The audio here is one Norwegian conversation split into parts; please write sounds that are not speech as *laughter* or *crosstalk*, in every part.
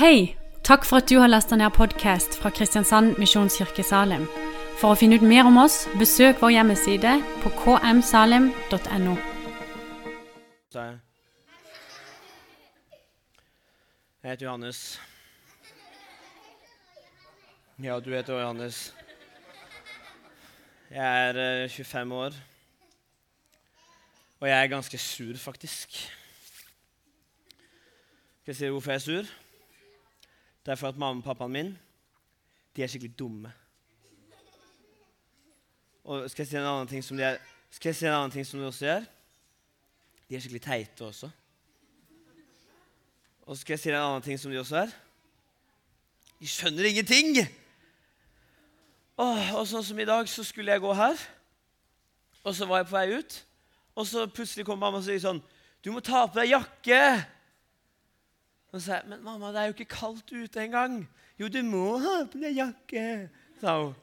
Hei! Takk for at du har lasta ned podkast fra Kristiansand Misjonskirke Salim. For å finne ut mer om oss, besøk vår hjemmeside på kmsalim.no. jeg. Heter Johannes. Ja, du heter også Johannes. Jeg er eh, 25 år. Og jeg er ganske sur, faktisk. Skal jeg si hvorfor jeg er sur? Det er for at mamma og pappaen min de er skikkelig dumme. Og skal jeg si en annen ting som de, er, skal jeg si en annen ting som de også gjør? De er skikkelig teite også. Og skal jeg si en annen ting som de også er. De skjønner ingenting! Åh, og sånn som i dag, så skulle jeg gå her. Og så var jeg på vei ut. Og så plutselig kom mamma og sier sånn Du må ta på deg jakke! Og sa men mamma, det er jo ikke kaldt ute engang. Jo, du må ha på deg jakke, sa hun.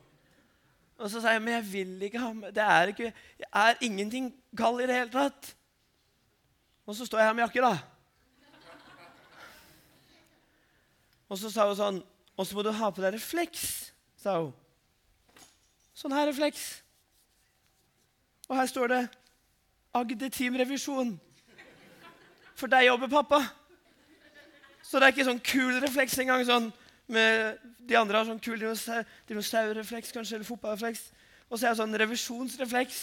Og så sa jeg, men jeg vil ikke ha med Det er ikke Jeg er ingenting kald i det hele tatt. Og så står jeg her med jakke, da. Og så sa hun sånn Og så må du ha på deg refleks, sa hun. Sånn her refleks. Og her står det Agder Team Revisjon. For deg jobber pappa. Så det er ikke sånn kul refleks engang. sånn med, De andre har sånn kul dinosaur, dinosaurrefleks, kanskje, eller fotballrefleks. Og så er jeg sånn revisjonsrefleks.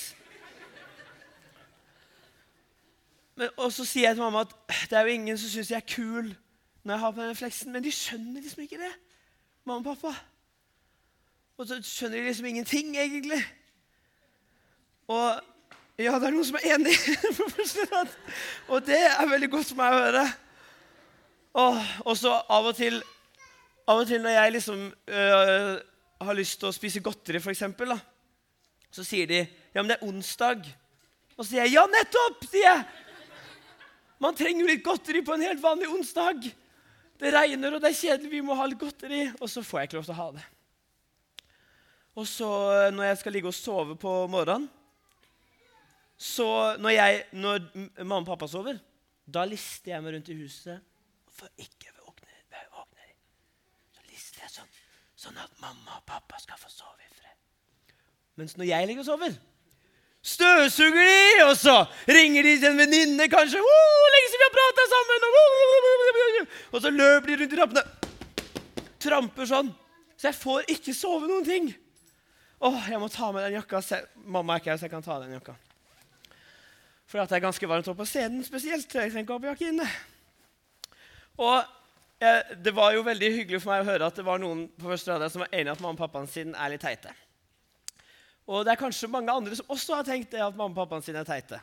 Men, og så sier jeg til mamma at det er jo ingen som syns jeg er kul når jeg har på den refleksen. Men de skjønner liksom ikke det, mamma og pappa. Og så skjønner de liksom ingenting, egentlig. Og ja, det er noen som er enig. *laughs* og det er veldig godt for meg å høre. Og så av og til Av og til når jeg liksom øh, har lyst til å spise godteri, for eksempel, da, så sier de ja, men det er onsdag. Og så sier jeg ja, nettopp! sier jeg. Man trenger jo litt godteri på en helt vanlig onsdag. Det regner, og det er kjedelig, vi må ha litt godteri. Og så får jeg ikke lov til å ha det. Og så når jeg skal ligge og sove på morgenen Så når, jeg, når mamma og pappa sover, da lister jeg meg rundt i huset for ikke å våkne. de? Så lister jeg sånn, sånn at mamma og pappa skal få sove i fred. Mens når jeg ligger og sover, støvsuger de, og så ringer de til en venninne, kanskje. 'Lenge siden vi har prata sammen!' Og, så løper de rundt i trappene. Tramper sånn. Så jeg får ikke sove noen ting. Åh, jeg må ta med den jakka. Mamma er ikke her, så jeg kan ta den jakka. For det er ganske varmt oppe på scenen spesielt. Jeg trenger ikke ha på jakke inne. Og eh, det var jo veldig hyggelig for meg å høre at det var noen på første rad som var enig i at mamma og pappaen sin er litt teite. Og det er kanskje mange andre som også har tenkt det at mamma og pappaen sin er teite.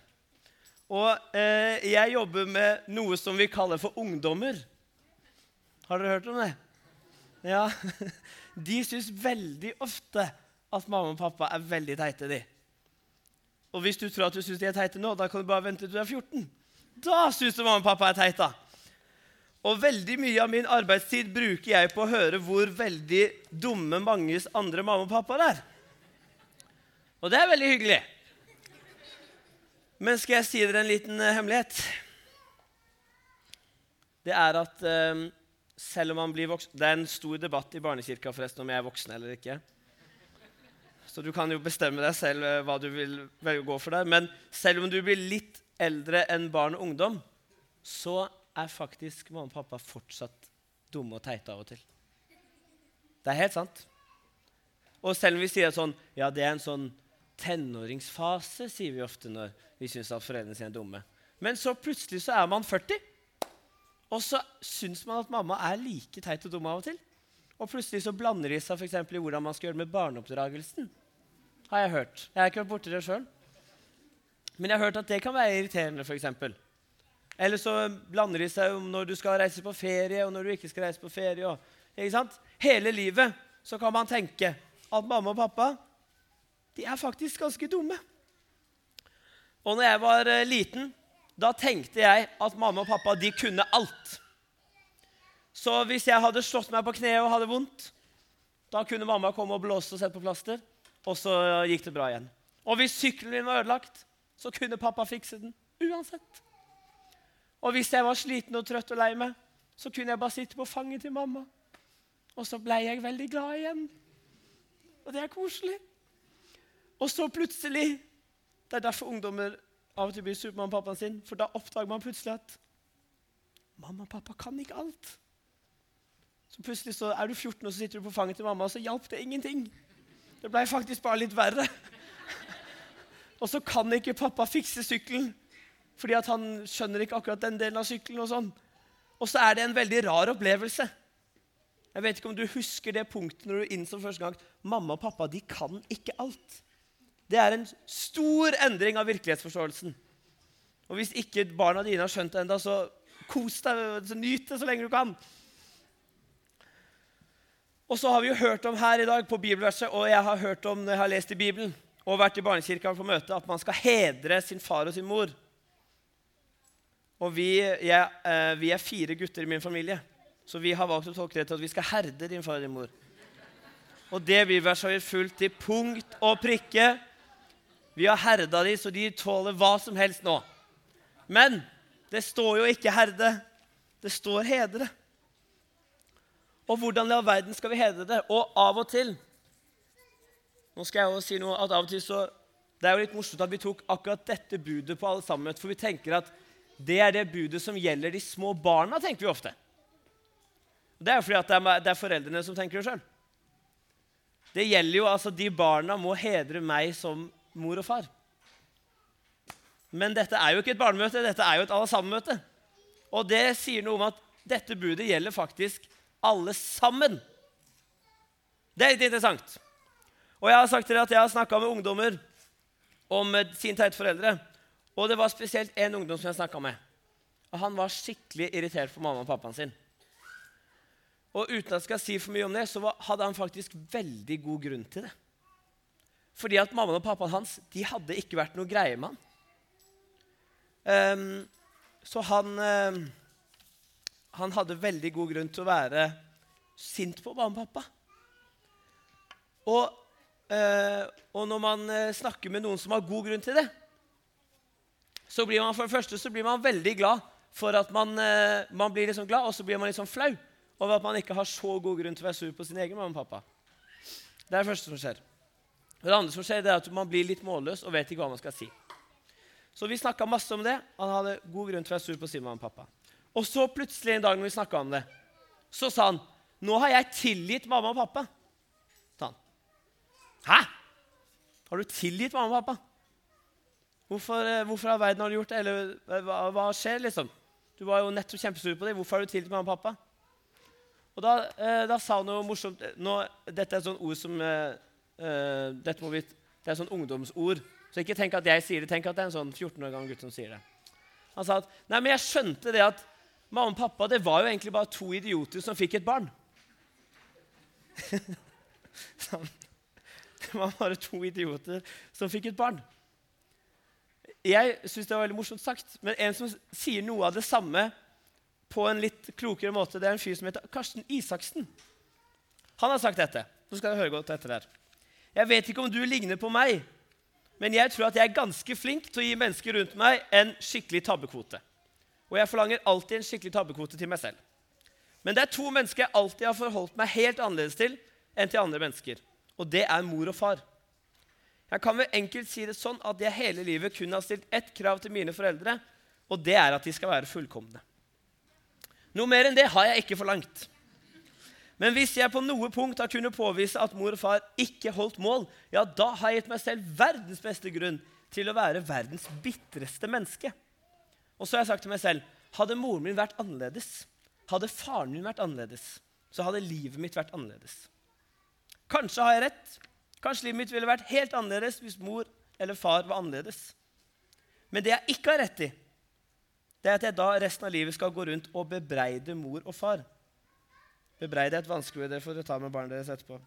Og eh, jeg jobber med noe som vi kaller for ungdommer. Har dere hørt om det? Ja. *laughs* De syns veldig ofte at mamma og pappa er veldig teite. de. Og hvis du tror at du syns de er teite nå, da kan du bare vente til du er 14. Da syns du mamma og pappa er teita. Og veldig mye av min arbeidstid bruker jeg på å høre hvor veldig dumme manges andre mamma og pappa er. Og det er veldig hyggelig. Men skal jeg si dere en liten uh, hemmelighet? Det er at uh, selv om man blir voksen Det er en stor debatt i barnekirka forresten om jeg er voksen eller ikke. Så du kan jo bestemme deg selv uh, hva du vil velge å gå for der. Men selv om du blir litt eldre enn barn og ungdom, så er faktisk mamma og pappa fortsatt dumme og teite av og til. Det er helt sant. Og selv om vi sier sånn Ja, det er en sånn tenåringsfase, sier vi ofte når vi syns at foreldrene sine er dumme. Men så plutselig så er man 40, og så syns man at mamma er like teit og dum av og til. Og plutselig så blander de seg f.eks. i hvordan man skal gjøre det med barneoppdragelsen. Har jeg hørt. Jeg har ikke vært borti det sjøl. Men jeg har hørt at det kan være irriterende, f.eks. Eller så blander de seg om når du skal reise på ferie, og når du ikke skal reise på ferie. Og, ikke sant? Hele livet så kan man tenke at mamma og pappa de er faktisk ganske dumme. Og når jeg var uh, liten, da tenkte jeg at mamma og pappa de kunne alt. Så hvis jeg hadde slått meg på kneet og hadde vondt, da kunne mamma komme og blåse og sette på plaster, og så gikk det bra igjen. Og hvis sykkelen min var ødelagt, så kunne pappa fikse den uansett. Og hvis jeg var sliten og trøtt og lei meg, så kunne jeg bare sitte på fanget til mamma. Og så ble jeg veldig glad igjen. Og det er koselig. Og så plutselig Det er derfor ungdommer av og til blir sure på pappaen sin. For da oppdager man plutselig at mamma og pappa kan ikke alt. Så plutselig så er du 14 og så sitter du på fanget til mamma, og så hjalp det ingenting. Det ble faktisk bare litt verre. *laughs* og så kan ikke pappa fikse sykkelen, fordi at han skjønner ikke akkurat den delen av sykkelen. Og sånn. Og så er det en veldig rar opplevelse. Jeg vet ikke om du husker det punktet når du innså første gang mamma og pappa de kan ikke alt. Det er en stor endring av virkelighetsforståelsen. Og hvis ikke barna dine har skjønt det ennå, så kos deg, så nyt det så lenge du kan. Og så har vi jo hørt om her i dag på bibelverset, og jeg har hørt om når jeg har lest i Bibelen og vært i barnekirka på møte, at man skal hedre sin far og sin mor. Og vi, jeg, eh, vi er fire gutter i min familie. Så vi har valgt å tolke det til at vi skal herde din far og din mor. Og det bibelverset har vi fulgt til punkt og prikke. Vi har herda dem så de tåler hva som helst nå. Men det står jo ikke 'herde'. Det står 'hedre'. Og hvordan i all verden skal vi hedre det? Og av og til Nå skal jeg jo si noe at av og til så Det er jo litt morsomt at vi tok akkurat dette budet på alle sammen. For vi tenker at det er det budet som gjelder de små barna, tenker vi ofte. Det er jo fordi er, det er foreldrene som tenker det sjøl. Det gjelder jo altså De barna må hedre meg som mor og far. Men dette er jo ikke et barnemøte, dette er jo et alle sammen-møte. Og det sier noe om at dette budet gjelder faktisk alle sammen. Det er litt interessant. Og jeg har sagt til dere at jeg har snakka med ungdommer om sine teite foreldre. Og det var spesielt én ungdom som jeg snakka med. Og han var skikkelig irritert på mamma og pappaen sin. Og uten at jeg skal si for mye om det, så hadde han faktisk veldig god grunn til det. Fordi at mammaen og pappaen hans de hadde ikke vært noe greie med han. Um, så han, um, han hadde veldig god grunn til å være sint på mamma og pappa. Og, uh, og når man uh, snakker med noen som har god grunn til det, så blir man for det første så blir man veldig glad for at man, uh, man blir liksom glad, og så blir man litt sånn flau over at man ikke har så god grunn til å være sur på sin egen mamma og pappa. Det er det første som skjer. Det andre som skjer, det er at man blir litt målløs og vet ikke hva man skal si. Så vi snakka masse om det. Han hadde god grunn til å være sur på sin mamma og pappa. Og så plutselig en dag når vi snakka om det, så sa han nå har jeg tilgitt mamma og pappa. Sa han. Hæ? Har du tilgitt mamma og pappa? Hvorfor, eh, hvorfor av verden har du gjort det? Eller eh, hva, hva skjer, liksom? Du var jo nettopp kjempesur på det. Hvorfor har du tilgitt mamma og pappa? Og da, eh, da sa han noe morsomt Nå, Dette er et sånt ord som eh, eh, dette må vi, Det er et sånt ungdomsord. Så ikke tenk at jeg sier det, tenk at det er en sånn 14 år gammel gutt som sier det. Han sa at nei, men jeg skjønte det at mamma og pappa det var jo egentlig bare to idioter som fikk et barn. *laughs* sånn. *laughs* Det var bare to idioter som fikk et barn. Jeg syns det var veldig morsomt sagt, men en som sier noe av det samme på en litt klokere måte. Det er en fyr som heter Karsten Isaksen. Han har sagt dette. Nå skal dere høre godt etter der. Jeg vet ikke om du ligner på meg, men jeg tror at jeg er ganske flink til å gi mennesker rundt meg en skikkelig tabbekvote. Og jeg forlanger alltid en skikkelig tabbekvote til meg selv. Men det er to mennesker jeg alltid har forholdt meg helt annerledes til enn til andre mennesker. Og det er mor og far. Jeg kan vel enkelt si det sånn at jeg hele livet kun har stilt ett krav til mine foreldre, og det er at de skal være fullkomne. Noe mer enn det har jeg ikke forlangt. Men hvis jeg på noe punkt har kunnet påvise at mor og far ikke holdt mål, ja, da har jeg gitt meg selv verdens beste grunn til å være verdens bitreste menneske. Og så har jeg sagt til meg selv hadde moren min vært annerledes, hadde faren min vært annerledes, så hadde livet mitt vært annerledes. Kanskje har jeg rett. Kanskje livet mitt ville vært helt annerledes hvis mor eller far var annerledes. Men det jeg ikke har rett i, det er at jeg da resten av livet skal gå rundt og bebreide mor og far. Bebreide er et vanskelig ord. Det får dere ta med barnet deres etterpå.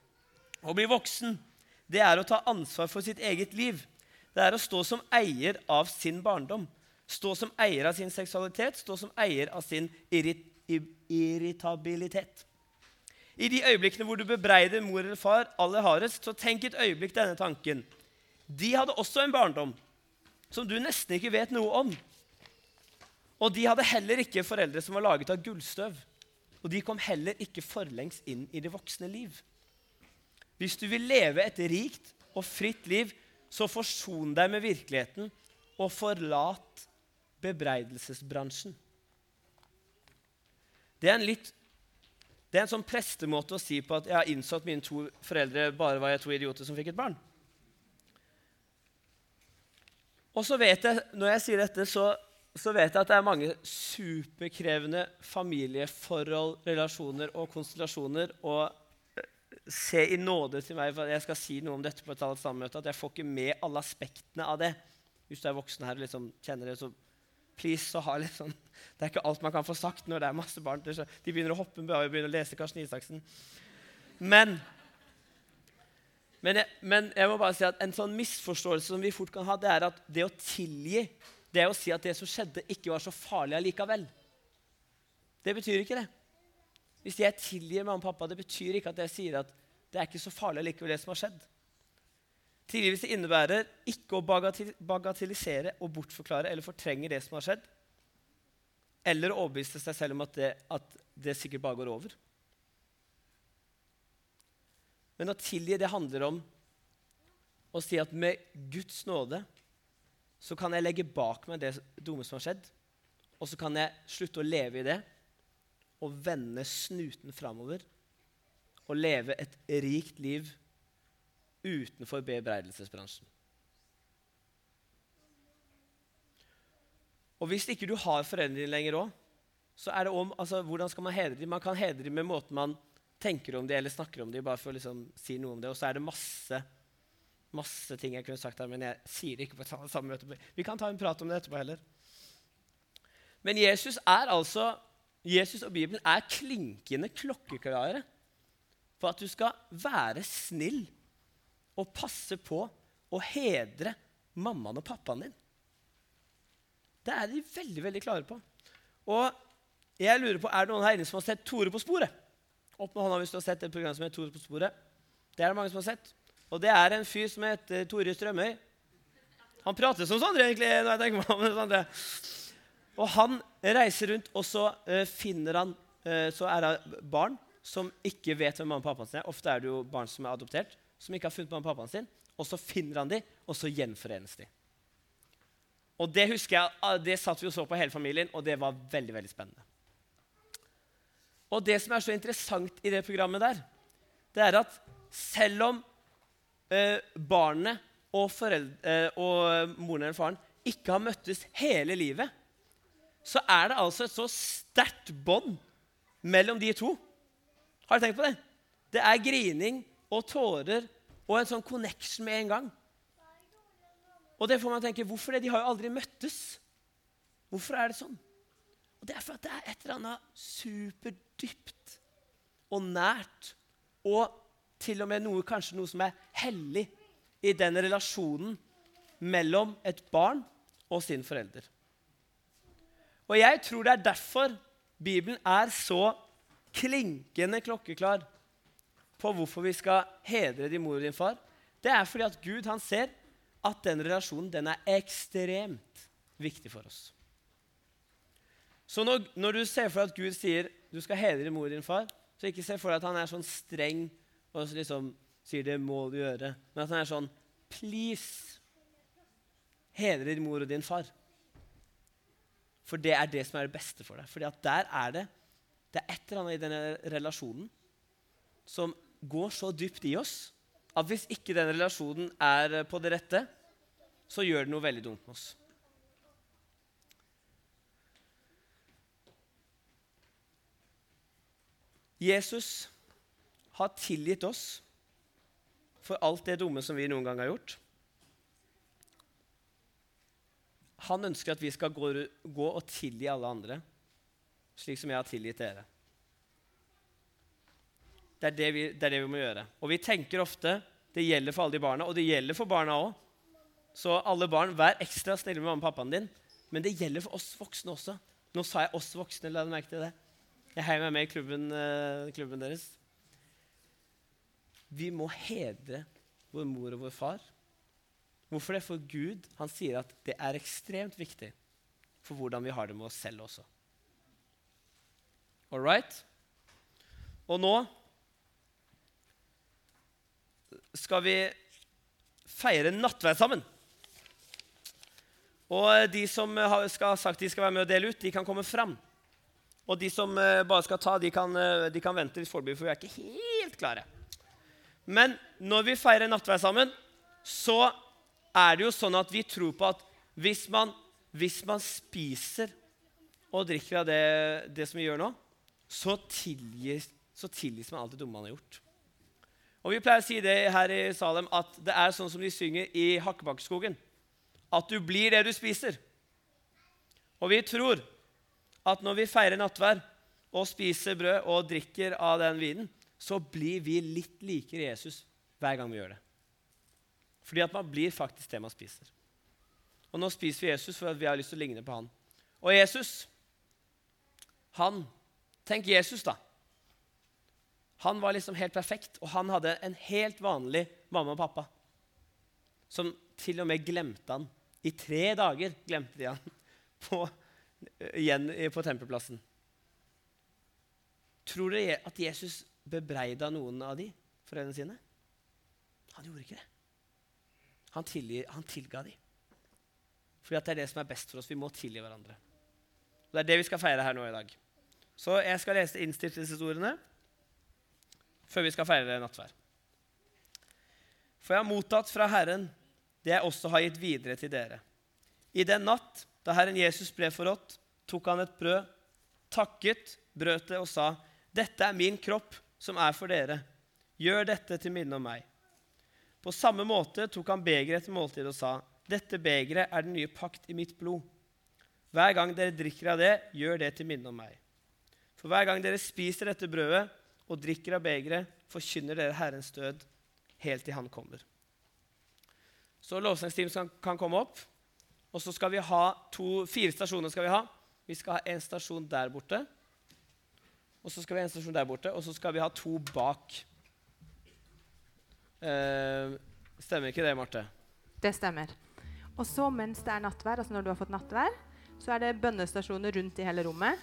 Å bli voksen det er å ta ansvar for sitt eget liv. Det er å stå som eier av sin barndom. Stå som eier av sin seksualitet, stå som eier av sin irrit irritabilitet. I de øyeblikkene hvor du bebreider mor eller far aller hardest, så tenk et øyeblikk denne tanken. De hadde også en barndom som du nesten ikke vet noe om. Og de hadde heller ikke foreldre som var laget av gullstøv. og de kom heller ikke forlengs inn i det voksne liv. Hvis du vil leve et rikt og fritt liv, så forson deg med virkeligheten og forlat bebreidelsesbransjen. Det er en litt det er en sånn prestemåte å si på at jeg har innså at mine to foreldre bare var jeg to idioter som fikk et barn. Og så vet jeg, Når jeg sier dette, så, så vet jeg at det er mange superkrevende familieforhold, relasjoner og konstellasjoner. Og eh, se i nåde til meg for jeg skal si noe om dette på et annet sammøte, at jeg får ikke med alle aspektene av det. Hvis du er voksen her og liksom kjenner det, så please, så ha litt sånn det er ikke alt man kan få sagt når det er masse barn. De begynner å hoppe og begynner å lese Karsten Isaksen. Men, men, jeg, men, jeg, må bare si at en sånn misforståelse som vi fort kan ha, det er at det å tilgi det er å si at det som skjedde, ikke var så farlig allikevel. Det betyr ikke det. Hvis jeg tilgir mamma og pappa, det betyr ikke at jeg sier at det er ikke så farlig allikevel, det som har skjedd. Tilgivelse innebærer ikke å bagatellisere og bortforklare eller fortrenge det som har skjedd, eller å overbevise seg selv om at det, at det sikkert bare går over. Men å tilgi det handler om å si at med Guds nåde så kan jeg legge bak meg det dumme som har skjedd, og så kan jeg slutte å leve i det og vende snuten framover og leve et rikt liv utenfor bebreidelsesbransjen. Og hvis ikke du har foreldrene dine lenger òg, så er det om altså, hvordan skal man hedre dem. Man kan hedre dem med måten man tenker om dem eller snakker om dem, bare for å liksom, si noe om det. Og så er det masse, masse ting jeg kunne sagt her, men jeg sier det ikke på samme møte. Vi kan ta en prat om det etterpå heller. Men Jesus er altså, Jesus og Bibelen er klinkende klokkeklare for at du skal være snill og passe på å hedre mammaen og pappaen din. Det er de veldig veldig klare på. Og jeg lurer på, Er det noen her inne som har sett Tore på sporet? Opp med hånda hvis du har sett et program som heter Tore på sporet. Det er det mange som har sett. Og det er en fyr som heter Tore Strømøy. Han prater som Sondre, egentlig. når jeg tenker meg om *laughs* Sondre. Og han reiser rundt, og så uh, finner han uh, Så er det barn som ikke vet hvem mamma og pappaen sin er. Ofte er det jo barn som er adoptert, som ikke har funnet mamma og pappaen sin. Og så finner han de, og så gjenforenes de. Og det husker jeg, ah, det satt vi og så på hele familien, og det var veldig veldig spennende. Og det som er så interessant i det programmet der, det er at selv om eh, barnet og, eh, og moren eller faren ikke har møttes hele livet, så er det altså et så sterkt bånd mellom de to. Har du tenkt på det? Det er grining og tårer og en sånn connection med en gang. Og det får man tenke, Hvorfor det? De har jo aldri møttes. Hvorfor er det sånn? Og Det er for at det er et eller annet superdypt og nært og til og med noe, kanskje noe som er hellig i den relasjonen mellom et barn og sin forelder. Og jeg tror det er derfor Bibelen er så klinkende klokkeklar på hvorfor vi skal hedre din mor og din far. Det er fordi at Gud han ser at den relasjonen den er ekstremt viktig for oss. Så når, når, du ser for deg at Gud sier du skal hedre mor og din far, så ikke se for deg at han er sånn streng og liksom sier det må du gjøre, men at han er sånn please, hedre din mor og din far. For det er det som er det beste for deg. Fordi at der er det det er et eller annet i denne relasjonen som går så dypt i oss at hvis ikke den relasjonen er på det rette, så gjør det noe veldig dumt med oss. Jesus har tilgitt oss for alt det dumme som vi noen gang har gjort. Han ønsker at vi skal gå, gå og tilgi alle andre, slik som jeg har tilgitt dere. Det er det, vi, det er det, vi, må gjøre. Og vi tenker ofte det gjelder for alle de barna, og det gjelder for barna òg. Så alle barn, vær ekstra snille med mamma og pappaen din. Men det gjelder for oss voksne også. Nå sa jeg 'oss voksne'. La deg merke til det. Jeg heier meg med i klubben, uh, klubben, deres. Vi må hedre vår mor og vår far. Hvorfor det? For Gud han sier at det er ekstremt viktig for hvordan vi har det med oss selv også. All right? Og nå skal vi feire nattverd sammen. Og de som skal ha sagt de skal være med og dele ut, de kan komme fram. Og de som eh, bare skal ta, de kan, eh, de kan vente litt foreløpig, for vi er ikke helt klare. Men når vi feirer nattverd sammen, så er det jo sånn at vi tror på at hvis man, hvis man spiser og drikker av det, det, som vi gjør nå, så tilgis, så tilgis man alt det dumme man har gjort. Og Vi pleier å si det her i Salem at det er sånn som de synger i Hakkebakkeskogen. At du blir det du spiser. Og vi tror at når vi feirer nattvær og spiser brød og drikker av den vinen, så blir vi litt likere Jesus hver gang vi gjør det. Fordi at man blir faktisk det man spiser. Og nå spiser vi Jesus for at vi har lyst til å ligne på han. Og Jesus, han Tenk Jesus, da. Han var liksom helt perfekt, og han hadde en helt vanlig mamma og pappa. Som til og med glemte han. I tre dager glemte de han *laughs* på igjen på tempelplassen. Tror dere at Jesus bebreida noen av de foreldrene sine? Han gjorde ikke det. Han, tilgi, han tilga de. Fordi det er det som er best for oss. Vi må tilgi hverandre. Og Det er det vi skal feire her nå i dag. Så jeg skal lese innstiftelsesordene før vi skal feire nattvær. For jeg har mottatt fra Herren det jeg også har gitt videre til dere. I den natt da Herren Jesus ble forrådt, tok han et brød, takket, brøt det og sa, 'Dette er min kropp, som er for dere. Gjør dette til minne om meg.' På samme måte tok han begeret etter måltidet og sa, 'Dette begeret er den nye pakt i mitt blod.' Hver gang dere drikker av det, gjør det til minne om meg. For hver gang dere spiser dette brødet og drikker av begeret, forkynner dere Herrens død helt til Han kommer. Så lovsangsteam kan komme opp. Og så skal vi ha to, fire stasjoner. skal Vi ha. Vi skal ha en stasjon der borte. Og så skal vi ha en stasjon der borte, og så skal vi ha to bak. Eh, stemmer ikke det, Marte? Det stemmer. Og så mens det er nattvær, altså når du har fått nattvær, så er det bønnestasjoner rundt i hele rommet.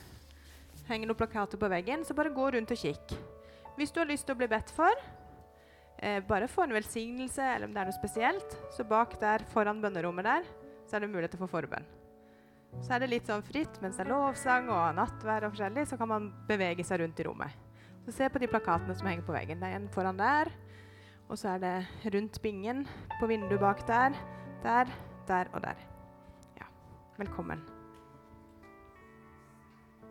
Henger noen plakater på veggen, så bare gå rundt og kikk. Hvis du har lyst til å bli bedt for, eh, bare få en velsignelse eller om det er noe spesielt, så bak der foran bønnerommet der så er det mulighet til å få forbønn. Så er det litt sånn fritt mens det er lovsang og nattvær og forskjellig, så kan man bevege seg rundt i rommet. Så Se på de plakatene som henger på veggen. Det er en foran der. Og så er det rundt bingen, på vinduet bak der, der, der og der. Ja, velkommen.